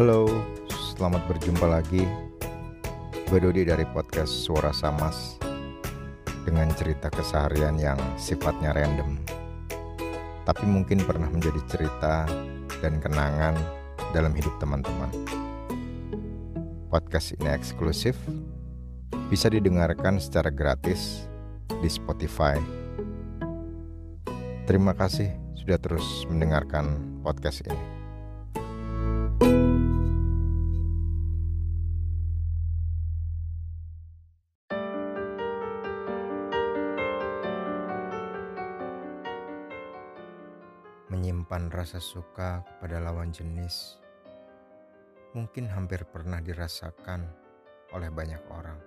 Halo, selamat berjumpa lagi. Gue Dodi dari podcast Suara Samas dengan cerita keseharian yang sifatnya random. Tapi mungkin pernah menjadi cerita dan kenangan dalam hidup teman-teman. Podcast ini eksklusif, bisa didengarkan secara gratis di Spotify. Terima kasih sudah terus mendengarkan podcast ini. Menyimpan rasa suka kepada lawan jenis mungkin hampir pernah dirasakan oleh banyak orang.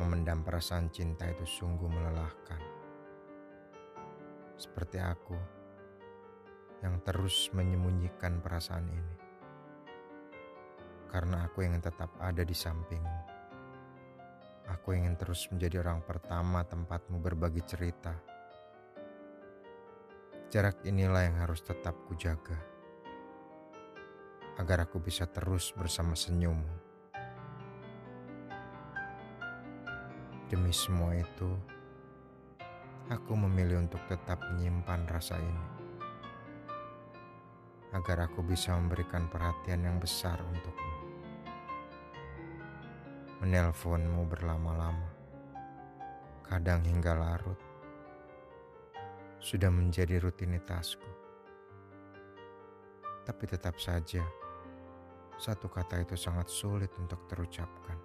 Memendam perasaan cinta itu sungguh melelahkan. Seperti aku yang terus menyembunyikan perasaan ini. Karena aku ingin tetap ada di sampingmu. Aku ingin terus menjadi orang pertama tempatmu berbagi cerita Jarak inilah yang harus tetap kujaga. Agar aku bisa terus bersama senyummu. Demi semua itu, aku memilih untuk tetap menyimpan rasa ini. Agar aku bisa memberikan perhatian yang besar untukmu. Menelponmu berlama-lama, kadang hingga larut sudah menjadi rutinitasku. Tapi tetap saja, satu kata itu sangat sulit untuk terucapkan.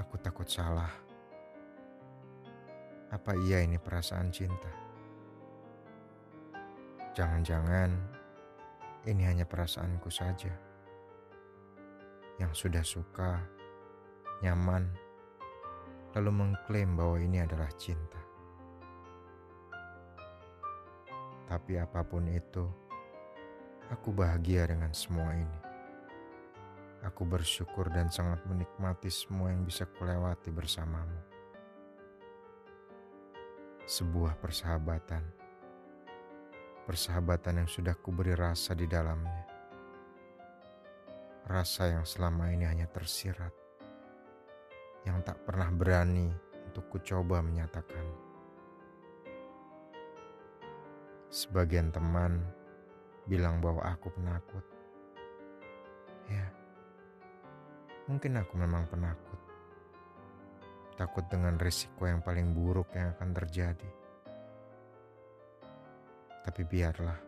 Aku takut salah. Apa iya ini perasaan cinta? Jangan-jangan ini hanya perasaanku saja yang sudah suka, nyaman, lalu mengklaim bahwa ini adalah cinta. Tapi apa pun itu, aku bahagia dengan semua ini. Aku bersyukur dan sangat menikmati semua yang bisa kulewati bersamamu. Sebuah persahabatan. Persahabatan yang sudah kuberi rasa di dalamnya. Rasa yang selama ini hanya tersirat. Yang tak pernah berani untuk kucoba menyatakan. Sebagian teman bilang bahwa aku penakut. Ya, mungkin aku memang penakut. Takut dengan risiko yang paling buruk yang akan terjadi. Tapi biarlah,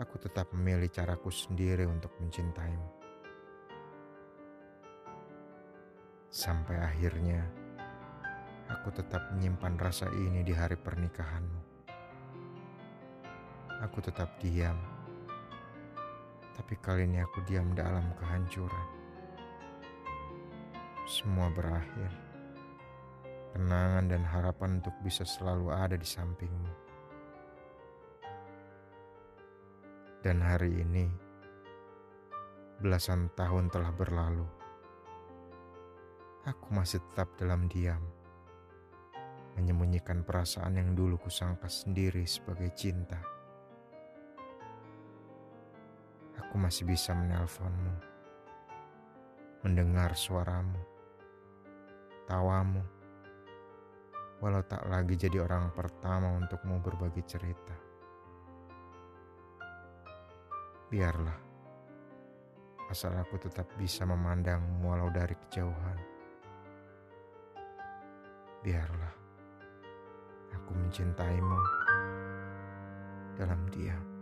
aku tetap memilih caraku sendiri untuk mencintaimu. Sampai akhirnya, aku tetap menyimpan rasa ini di hari pernikahanmu aku tetap diam. Tapi kali ini aku diam dalam kehancuran. Semua berakhir. Kenangan dan harapan untuk bisa selalu ada di sampingmu. Dan hari ini, belasan tahun telah berlalu. Aku masih tetap dalam diam menyembunyikan perasaan yang dulu kusangka sendiri sebagai cinta. Aku masih bisa menelponmu, mendengar suaramu, tawamu, walau tak lagi jadi orang pertama untukmu berbagi cerita. Biarlah, asal aku tetap bisa memandangmu walau dari kejauhan. Biarlah, aku mencintaimu dalam diam.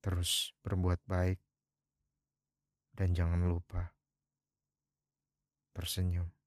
Terus berbuat baik dan jangan lupa tersenyum.